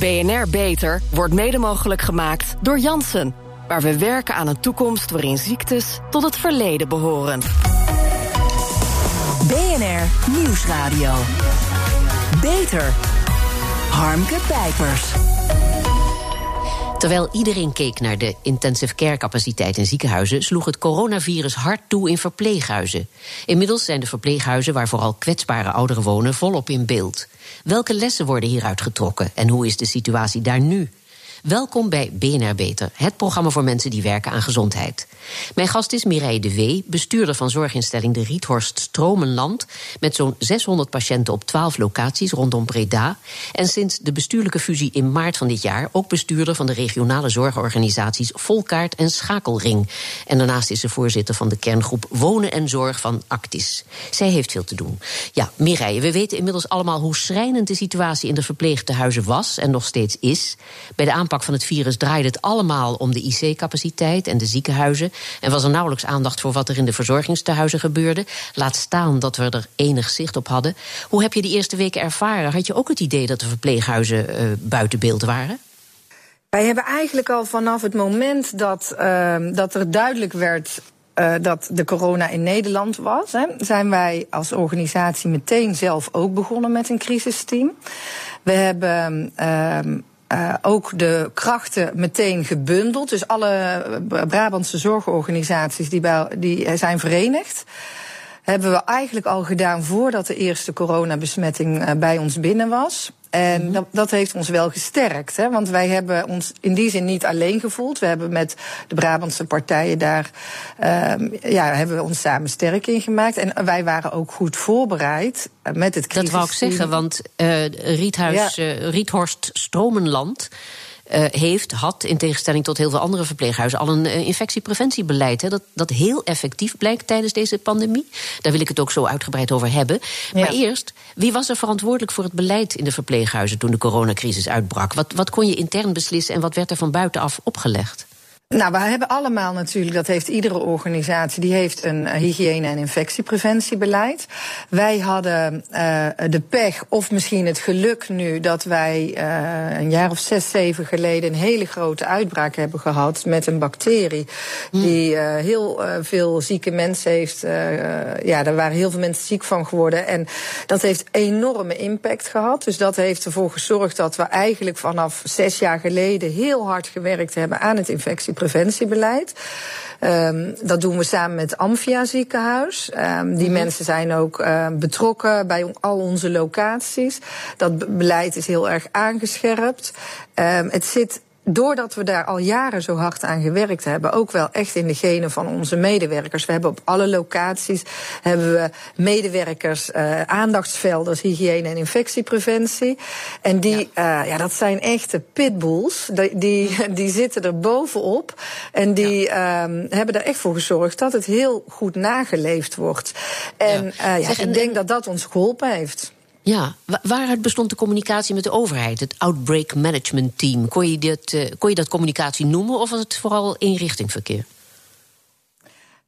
BNR Beter wordt mede mogelijk gemaakt door Janssen. Waar we werken aan een toekomst waarin ziektes tot het verleden behoren. BNR Nieuwsradio. Beter. Harmke Pijpers. Terwijl iedereen keek naar de intensive care capaciteit in ziekenhuizen, sloeg het coronavirus hard toe in verpleeghuizen. Inmiddels zijn de verpleeghuizen waar vooral kwetsbare ouderen wonen volop in beeld. Welke lessen worden hieruit getrokken en hoe is de situatie daar nu? Welkom bij BNR Beter, het programma voor mensen die werken aan gezondheid. Mijn gast is Mireille de Wee, bestuurder van zorginstelling de Riethorst Stromenland, met zo'n 600 patiënten op 12 locaties rondom Breda. En sinds de bestuurlijke fusie in maart van dit jaar ook bestuurder van de regionale zorgorganisaties Volkaart en Schakelring. En daarnaast is ze voorzitter van de kerngroep Wonen en Zorg van Actis. Zij heeft veel te doen. Ja, Mireille, we weten inmiddels allemaal hoe schrijnend de situatie in de verpleegtehuizen was en nog steeds is. Bij de aanpak van het virus draaide het allemaal om de IC-capaciteit en de ziekenhuizen. En was er nauwelijks aandacht voor wat er in de verzorgingstehuizen gebeurde. Laat staan dat we er enig zicht op hadden. Hoe heb je de eerste weken ervaren? Had je ook het idee dat de verpleeghuizen uh, buiten beeld waren? Wij hebben eigenlijk al vanaf het moment dat, uh, dat er duidelijk werd uh, dat de corona in Nederland was, hè, zijn wij als organisatie meteen zelf ook begonnen met een crisisteam. We hebben uh, uh, ook de krachten meteen gebundeld. Dus alle Brabantse zorgorganisaties die, bij, die zijn verenigd. Hebben we eigenlijk al gedaan voordat de eerste coronabesmetting bij ons binnen was. En mhm. dat, dat, heeft ons wel gesterkt. Hè? Want wij hebben ons in die zin niet alleen gevoeld. We hebben met de Brabantse partijen daar um, ja, hebben we ons samen sterk in gemaakt. En wij waren ook goed voorbereid met het crisis. Dat wou ik zeggen, want uh, Riethuis, ja. uh, Riethorst Stromenland uh, heeft, had in tegenstelling tot heel veel andere verpleeghuizen al een uh, infectiepreventiebeleid. Hè, dat, dat heel effectief blijkt tijdens deze pandemie. Daar wil ik het ook zo uitgebreid over hebben. Ja. Maar eerst, wie was er verantwoordelijk voor het beleid in de verpleeghuizen toen de coronacrisis uitbrak? Wat, wat kon je intern beslissen en wat werd er van buitenaf opgelegd? Nou, we hebben allemaal natuurlijk, dat heeft iedere organisatie, die heeft een hygiëne- en infectiepreventiebeleid. Wij hadden uh, de pech, of misschien het geluk nu, dat wij uh, een jaar of zes, zeven geleden een hele grote uitbraak hebben gehad met een bacterie. Die uh, heel veel zieke mensen heeft. ja, daar waren heel veel mensen ziek van geworden. En dat heeft enorme impact gehad. Dus dat heeft ervoor gezorgd dat we eigenlijk vanaf zes jaar geleden heel hard gewerkt hebben aan het infectiepreventiebeleid preventiebeleid. Um, dat doen we samen met Amphia ziekenhuis. Um, die mm -hmm. mensen zijn ook uh, betrokken bij al onze locaties. Dat beleid is heel erg aangescherpt. Um, het zit doordat we daar al jaren zo hard aan gewerkt hebben, ook wel echt in de genen van onze medewerkers. We hebben op alle locaties hebben we medewerkers, uh, aandachtsvelden, hygiëne en infectiepreventie. En die, ja. Uh, ja, dat zijn echte pitbulls. Die, die, die zitten er bovenop. En die ja. um, hebben er echt voor gezorgd dat het heel goed nageleefd wordt. En ja. Uh, ja, zeg, ik denk dat dat ons geholpen heeft. Ja, waaruit bestond de communicatie met de overheid, het Outbreak Management Team? Kon je, dit, uh, kon je dat communicatie noemen of was het vooral inrichtingverkeer?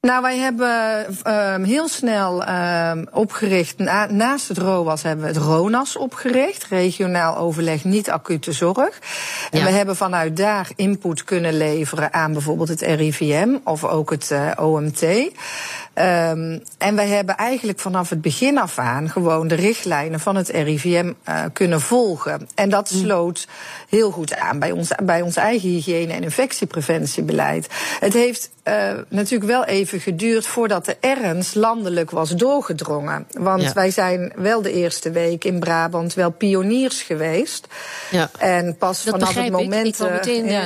Nou, wij hebben um, heel snel um, opgericht. Na, naast het ROAS hebben we het RONAS opgericht. Regionaal overleg niet acute zorg. En ja. we hebben vanuit daar input kunnen leveren aan bijvoorbeeld het RIVM of ook het uh, OMT. Um, en wij hebben eigenlijk vanaf het begin af aan gewoon de richtlijnen van het RIVM uh, kunnen volgen. En dat sloot heel goed aan bij ons, bij ons eigen hygiëne- en infectiepreventiebeleid. Het heeft uh, natuurlijk wel even geduurd voordat de ernst landelijk was doorgedrongen. Want ja. wij zijn wel de eerste week in Brabant wel pioniers geweest. Ja. En pas dat vanaf het moment. Ik, ik meteen, uh,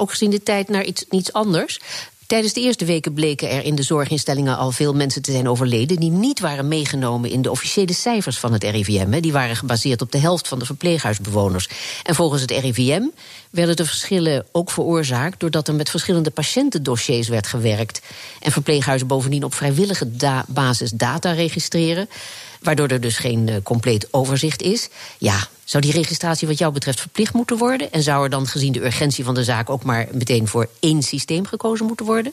ook gezien de tijd, naar iets, iets anders. Tijdens de eerste weken bleken er in de zorginstellingen al veel mensen te zijn overleden die niet waren meegenomen in de officiële cijfers van het RIVM. Die waren gebaseerd op de helft van de verpleeghuisbewoners. En volgens het RIVM werden de verschillen ook veroorzaakt doordat er met verschillende patiëntendossiers werd gewerkt en verpleeghuizen bovendien op vrijwillige basis data registreren waardoor er dus geen uh, compleet overzicht is. Ja, zou die registratie wat jou betreft verplicht moeten worden? En zou er dan gezien de urgentie van de zaak ook maar meteen voor één systeem gekozen moeten worden?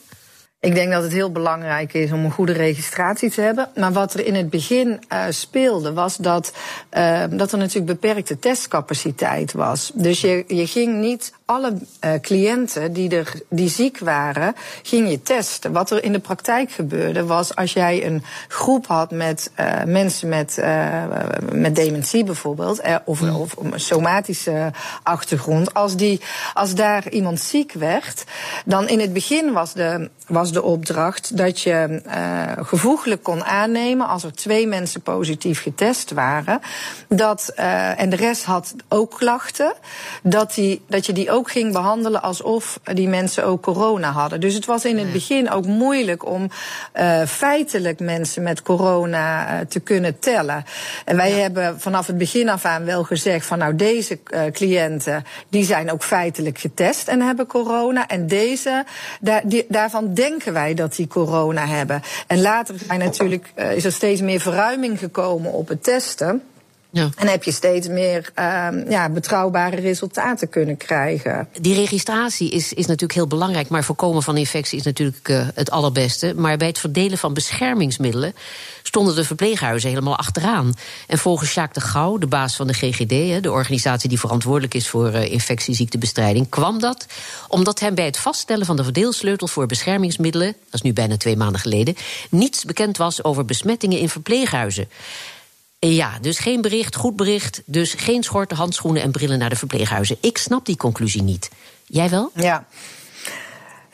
Ik denk dat het heel belangrijk is om een goede registratie te hebben. Maar wat er in het begin uh, speelde, was dat, uh, dat er natuurlijk beperkte testcapaciteit was. Dus je, je ging niet alle uh, cliënten die, er, die ziek waren, ging je testen. Wat er in de praktijk gebeurde, was als jij een groep had met mensen met, met dementie bijvoorbeeld, of, mm. of een somatische achtergrond, als, die, als daar iemand ziek werd, dan in het begin was de, was de opdracht dat je gevoeglijk kon aannemen als er twee mensen positief getest waren, dat, en de rest had ook klachten, dat, die, dat je die ook ging behandelen alsof die mensen ook corona hadden. Dus het was in het begin ook moeilijk om uh, feitelijk mensen met corona te kunnen tellen. En wij ja. hebben vanaf het begin af aan wel gezegd van nou deze cliënten die zijn ook feitelijk getest en hebben corona en deze daar, die, daarvan denken wij dat die corona hebben. En later zijn natuurlijk, is er steeds meer verruiming gekomen op het testen. Ja. En heb je steeds meer uh, ja, betrouwbare resultaten kunnen krijgen. Die registratie is, is natuurlijk heel belangrijk, maar voorkomen van infectie is natuurlijk uh, het allerbeste. Maar bij het verdelen van beschermingsmiddelen stonden de verpleeghuizen helemaal achteraan. En volgens Jacques de Gouw, de baas van de GGD, de organisatie die verantwoordelijk is voor uh, infectieziektebestrijding, kwam dat omdat hem bij het vaststellen van de verdeelsleutels voor beschermingsmiddelen, dat is nu bijna twee maanden geleden, niets bekend was over besmettingen in verpleeghuizen. Ja, dus geen bericht, goed bericht. Dus geen schorten, handschoenen en brillen naar de verpleeghuizen. Ik snap die conclusie niet. Jij wel? Ja.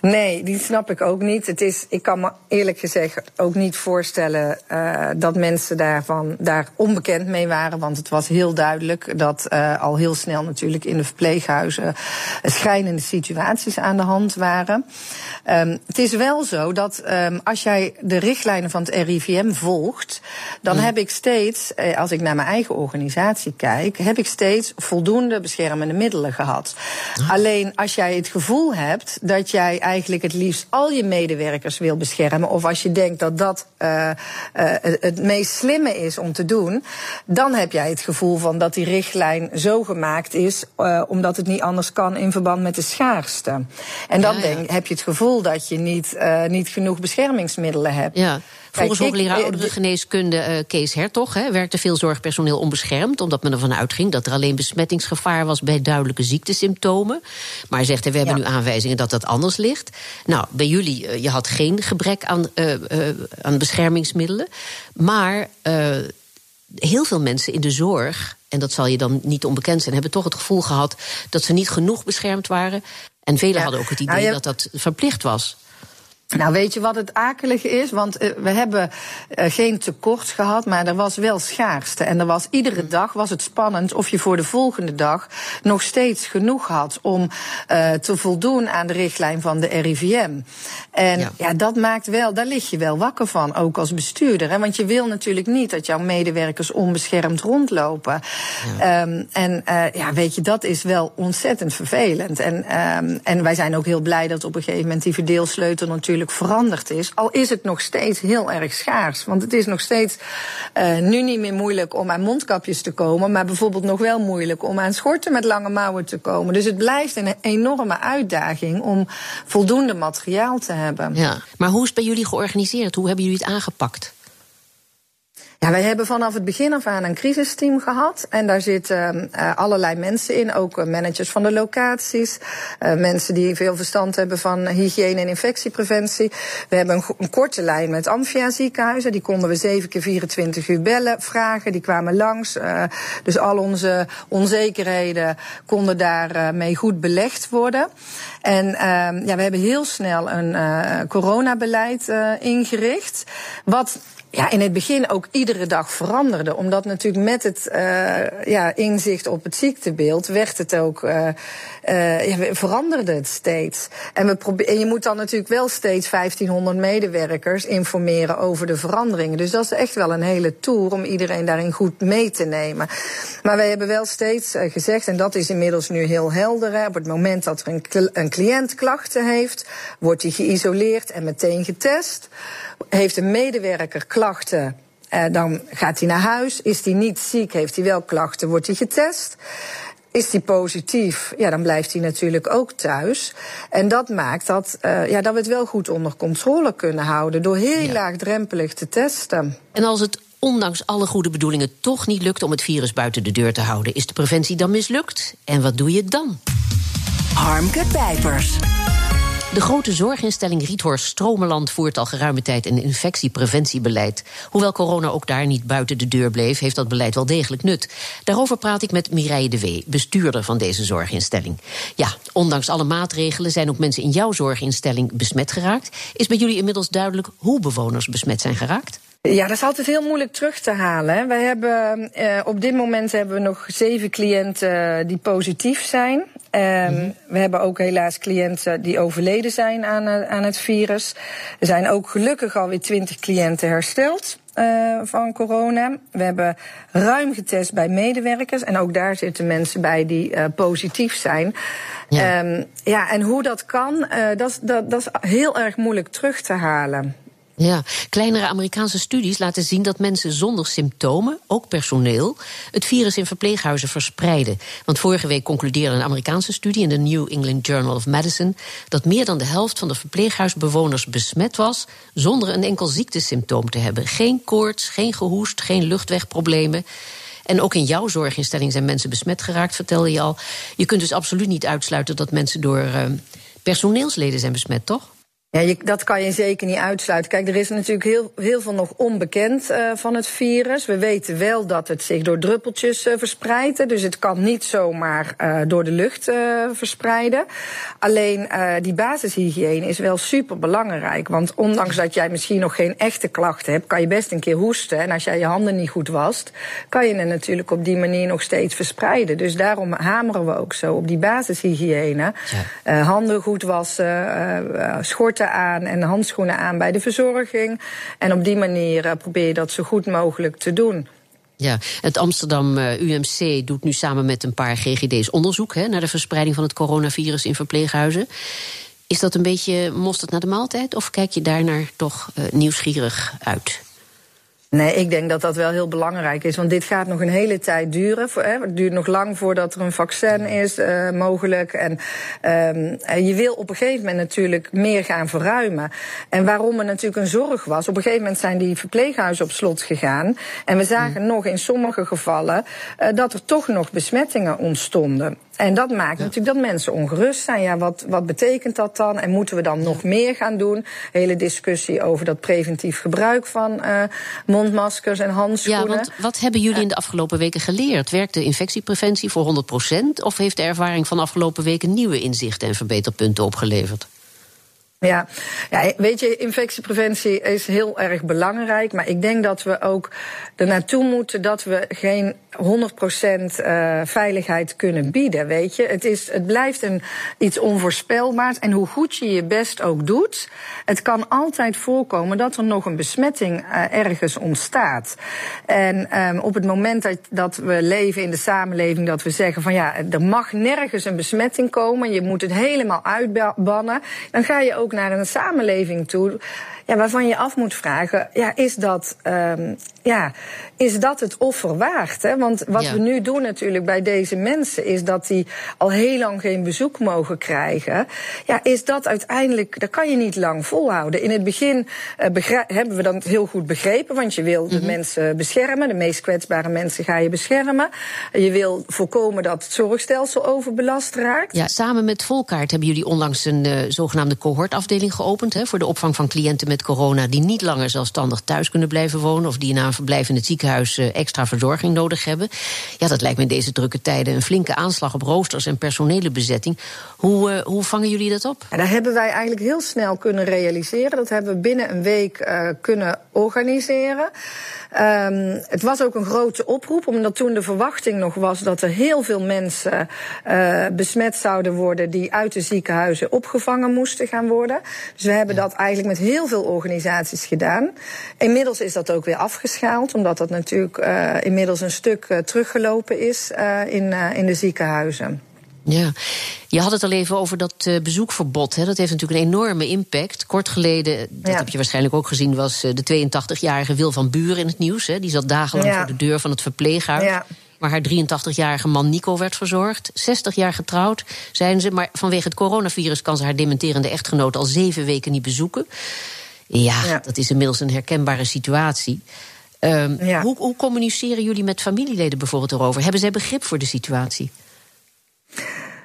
Nee, die snap ik ook niet. Het is, ik kan me eerlijk gezegd ook niet voorstellen uh, dat mensen daarvan daar onbekend mee waren. Want het was heel duidelijk dat uh, al heel snel natuurlijk in de verpleeghuizen schrijnende situaties aan de hand waren. Um, het is wel zo dat um, als jij de richtlijnen van het RIVM volgt, dan mm. heb ik steeds, eh, als ik naar mijn eigen organisatie kijk, heb ik steeds voldoende beschermende middelen gehad. Ah. Alleen als jij het gevoel hebt dat jij eigenlijk het liefst al je medewerkers wil beschermen. Of als je denkt dat dat uh, uh, het meest slimme is om te doen. Dan heb jij het gevoel van dat die richtlijn zo gemaakt is. Uh, omdat het niet anders kan in verband met de schaarste. En dan ja, ja. Denk, heb je het gevoel dat je niet, niet genoeg beschermingsmiddelen hebt. Ja. Volgens hoogleraar ouderengeneeskunde uh, Kees Hertog hè, werkte veel zorgpersoneel onbeschermd. Omdat men ervan uitging dat er alleen besmettingsgevaar was bij duidelijke ziektesymptomen. Maar hij zegt, we hebben ja. nu aanwijzingen dat dat anders ligt. Nou, bij jullie, uh, je had geen gebrek aan, uh, aan beschermingsmiddelen. Maar heel veel mensen in de zorg, en dat zal je dan niet onbekend zijn, hebben toch het gevoel gehad dat ze niet genoeg beschermd waren. En velen ja. hadden ook het idee nou, je... dat dat verplicht was. Nou, weet je wat het akelige is? Want uh, we hebben uh, geen tekort gehad, maar er was wel schaarste. En er was iedere dag was het spannend of je voor de volgende dag nog steeds genoeg had om uh, te voldoen aan de richtlijn van de RIVM. En ja. ja. dat maakt wel, daar lig je wel wakker van, ook als bestuurder. Hè? Want je wil natuurlijk niet dat jouw medewerkers onbeschermd rondlopen. Ja. Um, en ja, weet je, dat is wel ontzettend vervelend. En, um, en wij zijn ook heel blij dat op een gegeven moment die verdeelsleutel natuurlijk veranderd is. Al is het nog steeds heel erg schaars. Want het is nog steeds uh, nu niet meer moeilijk om aan mondkapjes te komen. Maar bijvoorbeeld nog wel moeilijk om aan schorten met lange mouwen te komen. Dus het blijft een enorme uitdaging om voldoende materiaal te hebben. Ja, maar hoe is het bij jullie georganiseerd? Hoe hebben jullie het aangepakt? Ja, wij hebben vanaf het begin af aan een crisisteam gehad. En daar zitten uh, allerlei mensen in, ook uh, managers van de locaties. Uh, mensen die veel verstand hebben van hygiëne en infectiepreventie. We hebben een, korte lijn met Amphia ziekenhuizen. Die konden we 7 keer 24 uur bellen, vragen. Die kwamen langs. dus al onze onzekerheden konden daarmee mee goed belegd worden. En ja, we hebben heel snel een coronabeleid ingericht. Wat ja, in het begin ook iedere dag veranderde. Omdat natuurlijk met het uh, ja, inzicht op het ziektebeeld werd het ook, uh, uh, ja, veranderde het steeds. En, we probeer, en je moet dan natuurlijk wel steeds 1500 medewerkers informeren over de veranderingen. Dus dat is echt wel een hele tour om iedereen daarin goed mee te nemen. Maar wij hebben wel steeds gezegd, en dat is inmiddels nu heel helder, hè, op het moment dat er een, een cliënt klachten heeft, wordt hij geïsoleerd en meteen getest. Heeft een medewerker klachten, uh, dan gaat hij naar huis. Is hij niet ziek, heeft hij wel klachten, wordt hij getest. Is die positief, ja, dan blijft hij natuurlijk ook thuis. En dat maakt dat, uh, ja, dat we het wel goed onder controle kunnen houden door heel ja. laagdrempelig te testen. En als het ondanks alle goede bedoelingen toch niet lukt om het virus buiten de deur te houden, is de preventie dan mislukt? En wat doe je dan? Harmke Pijpers. De grote zorginstelling Riethorst Stromeland voert al geruime tijd een infectiepreventiebeleid. Hoewel corona ook daar niet buiten de deur bleef, heeft dat beleid wel degelijk nut. Daarover praat ik met Mireille de Wee, bestuurder van deze zorginstelling. Ja, ondanks alle maatregelen zijn ook mensen in jouw zorginstelling besmet geraakt. Is bij jullie inmiddels duidelijk hoe bewoners besmet zijn geraakt? Ja, dat is altijd heel moeilijk terug te halen. Wij hebben, uh, op dit moment hebben we nog zeven cliënten die positief zijn. Um, mm-hmm. We hebben ook helaas cliënten die overleden zijn aan, uh, aan het virus. Er zijn ook gelukkig alweer twintig cliënten hersteld. Uh, van corona. We hebben ruim getest bij medewerkers. En ook daar zitten mensen bij die uh, positief zijn. Ja. Um, ja, en hoe dat kan, uh, dat, dat, dat is heel erg moeilijk terug te halen. Ja, kleinere Amerikaanse studies laten zien dat mensen zonder symptomen, ook personeel, het virus in verpleeghuizen verspreiden. Want vorige week concludeerde een Amerikaanse studie in de New England Journal of Medicine dat meer dan de helft van de verpleeghuisbewoners besmet was zonder een enkel ziektesymptoom te hebben. Geen koorts, geen gehoest, geen luchtwegproblemen. En ook in jouw zorginstelling zijn mensen besmet geraakt, vertelde je al. Je kunt dus absoluut niet uitsluiten dat mensen door uh, personeelsleden zijn besmet, toch? Ja, je, dat kan je zeker niet uitsluiten. Kijk, er is natuurlijk heel, heel veel nog onbekend uh, van het virus. We weten wel dat het zich door druppeltjes uh, verspreidt. Dus het kan niet zomaar uh, door de lucht verspreiden. Alleen die basishygiëne is wel super belangrijk. Want ondanks dat jij misschien nog geen echte klachten hebt, kan je best een keer hoesten. En als jij je handen niet goed wast, kan je het natuurlijk op die manier nog steeds verspreiden. Dus daarom hameren we ook zo op die basishygiëne. Ja. handen goed wassen, schorten aan en handschoenen aan bij de verzorging. En op die manier uh, probeer je dat zo goed mogelijk te doen. Ja, het Amsterdam uh, UMC doet nu samen met een paar GGD's onderzoek hè, naar de verspreiding van het coronavirus in verpleeghuizen. Is dat een beetje mosterd naar de maaltijd of kijk je daarnaar toch uh, nieuwsgierig uit? Nee, ik denk dat dat wel heel belangrijk is. Want dit gaat nog een hele tijd duren. Het duurt nog lang voordat er een vaccin is, uh, mogelijk. En um, je wil op een gegeven moment natuurlijk meer gaan verruimen. En waarom er natuurlijk een zorg was. Op een gegeven moment zijn die verpleeghuizen op slot gegaan. En we zagen mm. nog in sommige gevallen uh, dat er toch nog besmettingen ontstonden. En dat maakt ja. natuurlijk dat mensen ongerust zijn. Ja, wat, wat betekent dat dan? En moeten we dan nog meer gaan doen? Hele discussie over dat preventief gebruik van uh, mondmaskers en handschoenen. Ja, want wat hebben jullie in de afgelopen weken geleerd? Werkt de infectiepreventie voor 100% of heeft de ervaring van de afgelopen weken nieuwe inzichten en verbeterpunten opgeleverd? Ja. ja, weet je, infectiepreventie is heel erg belangrijk. Maar ik denk dat we ook er naartoe moeten dat we geen 100% uh, veiligheid kunnen bieden. Weet je, het, is, het blijft een, iets onvoorspelbaars. En hoe goed je je best ook doet, het kan altijd voorkomen dat er nog een besmetting uh, ergens ontstaat. En um, op het moment dat, dat we leven in de samenleving, dat we zeggen van ja, er mag nergens een besmetting komen, je moet het helemaal uitbannen, dan ga je ook naar een samenleving toe ja, waarvan je af moet vragen, ja, is dat, um, ja, is dat het offer waard? Hè? Want wat ja. we nu doen natuurlijk bij deze mensen is dat die al heel lang geen bezoek mogen krijgen. Ja, is dat uiteindelijk, dat kan je niet lang volhouden. In het begin uh, hebben we dat heel goed begrepen, want je wil de mm -hmm. mensen beschermen, de meest kwetsbare mensen ga je beschermen. Je wil voorkomen dat het zorgstelsel overbelast raakt. Ja, samen met Volkaart hebben jullie onlangs een uh, zogenaamde cohortafdeling geopend hè, voor de opvang van cliënten met corona die niet langer zelfstandig thuis kunnen blijven wonen of die na een verblijf in het ziekenhuis uh, extra verzorging nodig hebben. Ja, dat lijkt me in deze drukke tijden een flinke aanslag op roosters en personele bezetting. Hoe, uh, hoe vangen jullie dat op? Dat hebben wij eigenlijk heel snel kunnen realiseren. Dat hebben we binnen een week uh, kunnen organiseren. Um, het was ook een grote oproep, omdat toen de verwachting nog was dat er heel veel mensen uh, besmet zouden worden die uit de ziekenhuizen opgevangen moesten gaan worden. Dus we hebben dat eigenlijk met heel veel organisaties gedaan. Inmiddels is dat ook weer afgeschaald, omdat dat natuurlijk uh, inmiddels een stuk uh, teruggelopen is in, in de ziekenhuizen. Ja, je had het al even over dat uh, bezoekverbod. Hè. Dat heeft natuurlijk een enorme impact. Kort geleden, dat ja. heb je waarschijnlijk ook gezien, was de 82-jarige Wil van Buren in het nieuws. Hè. Die zat dagenlang ja. voor de deur van het verpleeghuis. Ja. waar haar 83-jarige man Nico werd verzorgd. 60 jaar getrouwd zijn ze, maar vanwege het coronavirus kan ze haar dementerende echtgenoot al zeven weken niet bezoeken. Ja, dat is inmiddels een herkenbare situatie. Um, hoe, hoe communiceren jullie met familieleden bijvoorbeeld erover? Hebben zij begrip voor de situatie?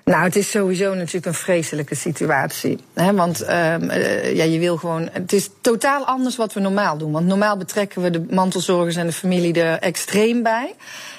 Nou, het is sowieso natuurlijk een vreselijke situatie. Hè? Want um, uh, ja, je wil gewoon. Het is totaal anders wat we normaal doen. Want normaal betrekken we de mantelzorgers en de familie er extreem bij.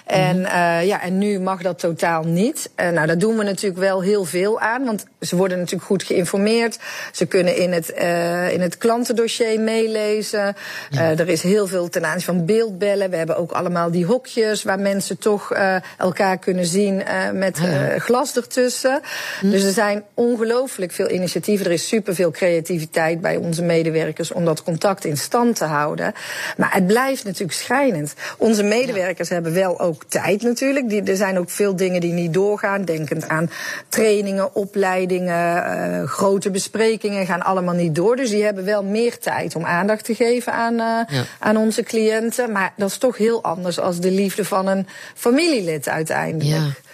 En, uh, ja, en nu mag dat totaal niet. Uh, nou, daar doen we natuurlijk wel heel veel aan. Want ze worden natuurlijk goed geïnformeerd. Ze kunnen in het, uh, in het klantendossier meelezen. Ja. er is heel veel ten aanzien van beeldbellen. We hebben ook allemaal die hokjes waar mensen toch elkaar kunnen zien met glas ertussen. Hm. Dus er zijn ongelooflijk veel initiatieven. Er is superveel creativiteit bij onze medewerkers om dat contact in stand te houden. Maar het blijft natuurlijk schrijnend. Onze medewerkers ja. hebben wel ook ook tijd natuurlijk. Die, er zijn ook veel dingen die niet doorgaan. Denkend aan trainingen, opleidingen, uh, grote besprekingen gaan allemaal niet door. Dus die hebben wel meer tijd om aandacht te geven aan, uh, ja. aan onze cliënten. Maar dat is toch heel anders als de liefde van een familielid uiteindelijk. Ja.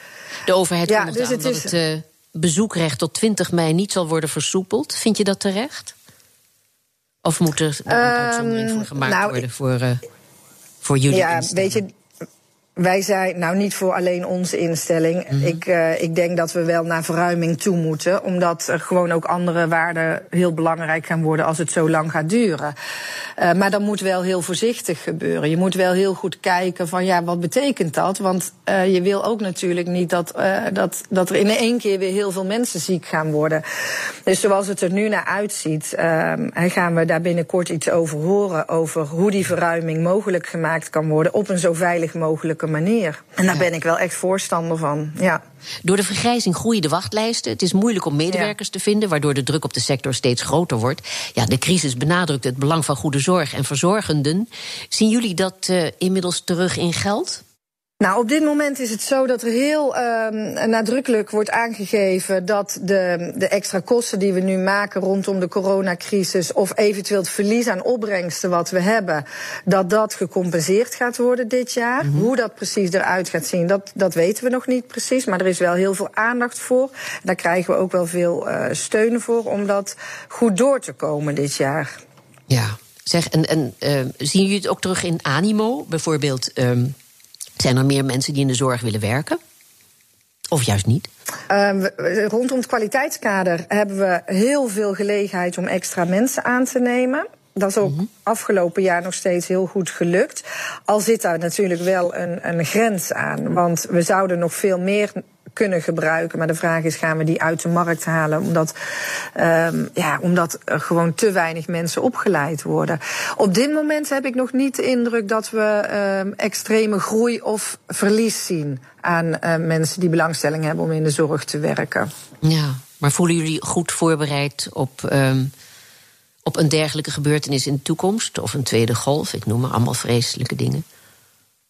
De overheid ja, dus het dat is... het uh, bezoekrecht tot 20 mei niet zal worden versoepeld. Vind je dat terecht? Of moet er een uitzondering voor gemaakt nou, worden voor, voor jullie? Ja, weet je, wij zijn, nou niet voor alleen onze instelling. Mm -hmm. ik, uh, ik denk dat we wel naar verruiming toe moeten. Omdat er gewoon ook andere waarden heel belangrijk gaan worden als het zo lang gaat duren. Uh, maar dat moet wel heel voorzichtig gebeuren. Je moet wel heel goed kijken van ja, wat betekent dat? Want uh, je wil ook natuurlijk niet dat, dat, dat er in één keer weer heel veel mensen ziek gaan worden. Dus zoals het er nu naar uitziet, gaan we daar binnenkort iets over horen. Over hoe die verruiming mogelijk gemaakt kan worden op een zo veilig mogelijk manier. En daar ja. ben ik wel echt voorstander van. Ja. Door de vergrijzing groeien de wachtlijsten. Het is moeilijk om medewerkers ja. te vinden, waardoor de druk op de sector steeds groter wordt. Ja, de crisis benadrukt het belang van goede zorg en verzorgenden. Zien jullie dat uh, inmiddels terug in geld? Nou, op dit moment is het zo dat er heel um, nadrukkelijk wordt aangegeven dat de, de extra kosten die we nu maken rondom de coronacrisis of eventueel het verlies aan opbrengsten wat we hebben, dat dat gecompenseerd gaat worden dit jaar. Mm -hmm. Hoe dat precies eruit gaat zien, dat, dat weten we nog niet precies, maar er is wel heel veel aandacht voor. Daar krijgen we ook wel veel uh, steun voor om dat goed door te komen dit jaar. Ja, zeg, en, en uh, zien jullie het ook terug in animo? Bijvoorbeeld. Um zijn er meer mensen die in de zorg willen werken? Of juist niet? Uh, rondom het kwaliteitskader hebben we heel veel gelegenheid om extra mensen aan te nemen. Dat is ook mm -hmm. afgelopen jaar nog steeds heel goed gelukt. Al zit daar natuurlijk wel een, een grens aan. Want we zouden nog veel meer kunnen gebruiken. Maar de vraag is, gaan we die uit de markt halen? Omdat, um, ja, omdat er gewoon te weinig mensen opgeleid worden. Op dit moment heb ik nog niet de indruk dat we um, extreme groei of verlies zien aan uh, mensen die belangstelling hebben om in de zorg te werken. Ja, maar voelen jullie goed voorbereid op. Um op een dergelijke gebeurtenis in de toekomst, of een tweede golf, ik noem maar allemaal vreselijke dingen?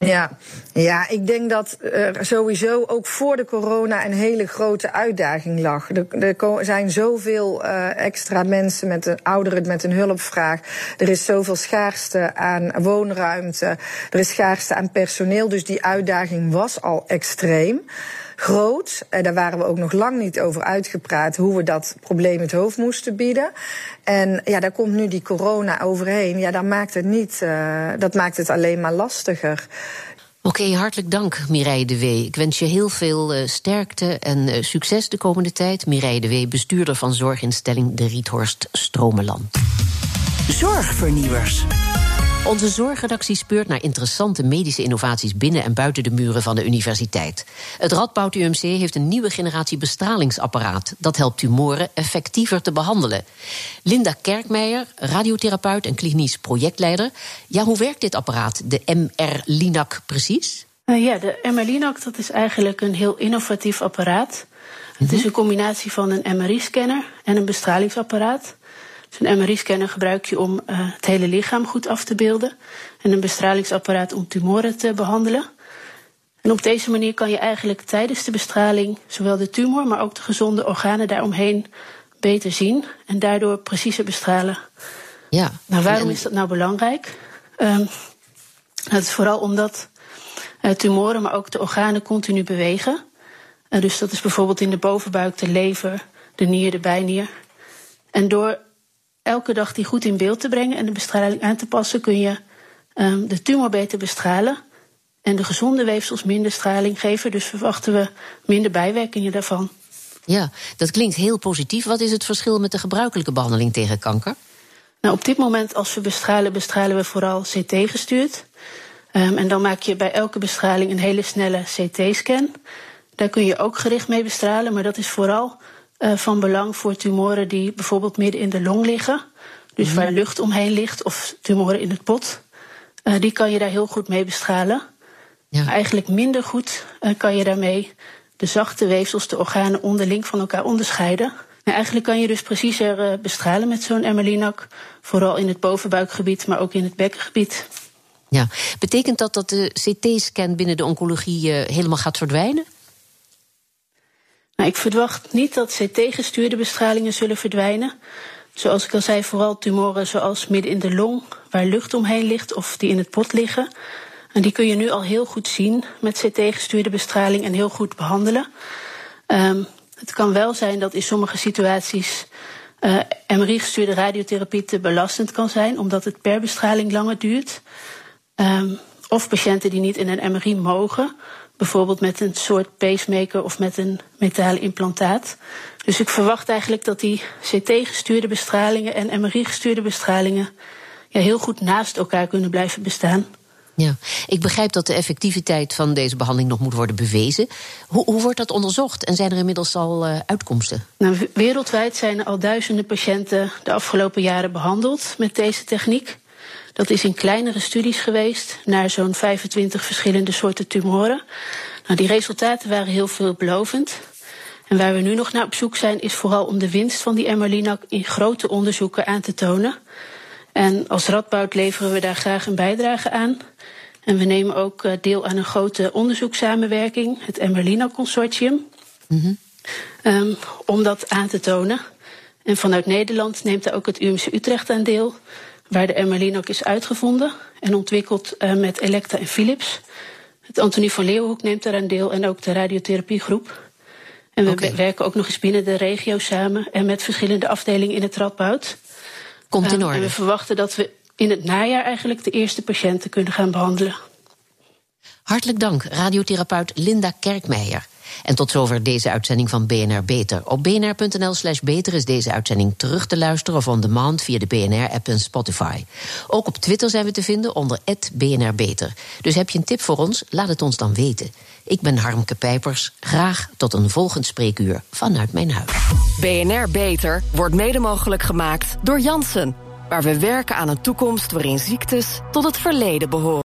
Ja, ja, ik denk dat er sowieso ook voor de corona een hele grote uitdaging lag. Er, zijn zoveel uh, extra mensen met een ouderen met een hulpvraag. Er is zoveel schaarste aan woonruimte. Er is schaarste aan personeel. Dus die uitdaging was al extreem groot. En daar waren we ook nog lang niet over uitgepraat hoe we dat probleem het hoofd moesten bieden. En ja, daar komt nu die corona overheen. Ja, dat maakt het niet, uh, dat maakt het alleen maar lastiger. Oké, okay, hartelijk dank Mireille de Wee. Ik wens je heel veel uh, sterkte en uh, succes de komende tijd. Mireille de Wee, bestuurder van zorginstelling De Riethorst Stromeland. Zorgvernieuwers. Onze zorgredactie speurt naar interessante medische innovaties binnen en buiten de muren van de universiteit. Het Radboud UMC heeft een nieuwe generatie bestralingsapparaat. Dat helpt tumoren effectiever te behandelen. Linda Kerkmeijer, radiotherapeut en klinisch projectleider. Ja, hoe werkt dit apparaat, de MR-Linac, precies? Uh, ja, de MR-Linac dat is eigenlijk een heel innovatief apparaat. Het is een combinatie van een MRI-scanner en een bestralingsapparaat. Een MRI-scanner gebruik je om uh, het hele lichaam goed af te beelden. En een bestralingsapparaat om tumoren te behandelen. En op deze manier kan je eigenlijk tijdens de bestraling zowel de tumor, maar ook de gezonde organen daaromheen beter zien. En daardoor preciezer bestralen. Ja. Nou, waarom is dat nou belangrijk? Um, dat is vooral omdat tumoren, maar ook de organen continu bewegen. dus dat is bijvoorbeeld in de bovenbuik, de lever, de nier, de bijnier. En door elke dag die goed in beeld te brengen en de bestraling aan te passen, kun je um, de tumor beter bestralen. En de gezonde weefsels minder straling geven. Dus verwachten we minder bijwerkingen daarvan. Ja, dat klinkt heel positief. Wat is het verschil met de gebruikelijke behandeling tegen kanker? Nou, op dit moment, als we bestralen, bestralen we vooral CT gestuurd. Um, en dan maak je bij elke bestraling een hele snelle CT-scan. Daar kun je ook gericht mee bestralen, maar dat is vooral uh, van belang voor tumoren die bijvoorbeeld midden in de long liggen. Dus mm. waar lucht omheen ligt, of tumoren in het pot. Uh, die kan je daar heel goed mee bestralen. Ja. Eigenlijk minder goed uh, kan je daarmee de zachte weefsels, de organen onderling van elkaar onderscheiden. Nou, eigenlijk kan je dus preciezer uh, bestralen met zo'n Emmerlinac. Vooral in het bovenbuikgebied, maar ook in het bekkengebied. Ja, betekent dat dat de CT-scan binnen de oncologie helemaal gaat verdwijnen? Nou, ik verwacht niet dat CT-gestuurde bestralingen zullen verdwijnen. Zoals ik al zei, vooral tumoren zoals midden in de long, waar lucht omheen ligt of die in het pot liggen. En die kun je nu al heel goed zien met CT-gestuurde bestraling en heel goed behandelen. Um, het kan wel zijn dat in sommige situaties uh, MRI-gestuurde radiotherapie te belastend kan zijn, omdat het per bestraling langer duurt. Um, of patiënten die niet in een MRI mogen, bijvoorbeeld met een soort pacemaker of met een metalen implantaat. Dus ik verwacht eigenlijk dat die CT-gestuurde bestralingen en MRI-gestuurde bestralingen ja, heel goed naast elkaar kunnen blijven bestaan. Ja, ik begrijp dat de effectiviteit van deze behandeling nog moet worden bewezen. Hoe, hoe wordt dat onderzocht en zijn er inmiddels al uh, uitkomsten? Nou, wereldwijd zijn er al duizenden patiënten de afgelopen jaren behandeld met deze techniek. Dat is in kleinere studies geweest naar zo'n 25 verschillende soorten tumoren. Nou, die resultaten waren heel veelbelovend. En waar we nu nog naar op zoek zijn, is vooral om de winst van die Emmerlinac in grote onderzoeken aan te tonen. En als Radboud leveren we daar graag een bijdrage aan. En we nemen ook eh, deel aan een grote onderzoekssamenwerking, het Emmerlinac Consortium, mm um, om dat aan te tonen. En vanuit Nederland neemt er ook het UMC Utrecht aan deel waar de Emmerlin is uitgevonden en ontwikkeld uh, met Elekta en Philips. Het Antonie van Leeuwenhoek neemt daaraan deel en ook de radiotherapiegroep. En we okay. werken ook nog eens binnen de regio samen en met verschillende afdelingen in het Radboud. Komt in orde. Uh, en we verwachten dat we in het najaar eigenlijk de eerste patiënten kunnen gaan behandelen. Hartelijk dank, radiotherapeut Linda Kerkmeijer. En tot zover deze uitzending van BNR Beter. Op bnr.nl slash beter is deze uitzending terug te luisteren of on demand via de BNR-app en Spotify. Ook op Twitter zijn we te vinden onder BNR Beter. Dus heb je een tip voor ons? Laat het ons dan weten. Ik ben Harmke Pijpers. Graag tot een volgend spreekuur vanuit mijn huis. BNR Beter wordt mede mogelijk gemaakt door Jansen. Waar we werken aan een toekomst waarin ziektes tot het verleden behoren.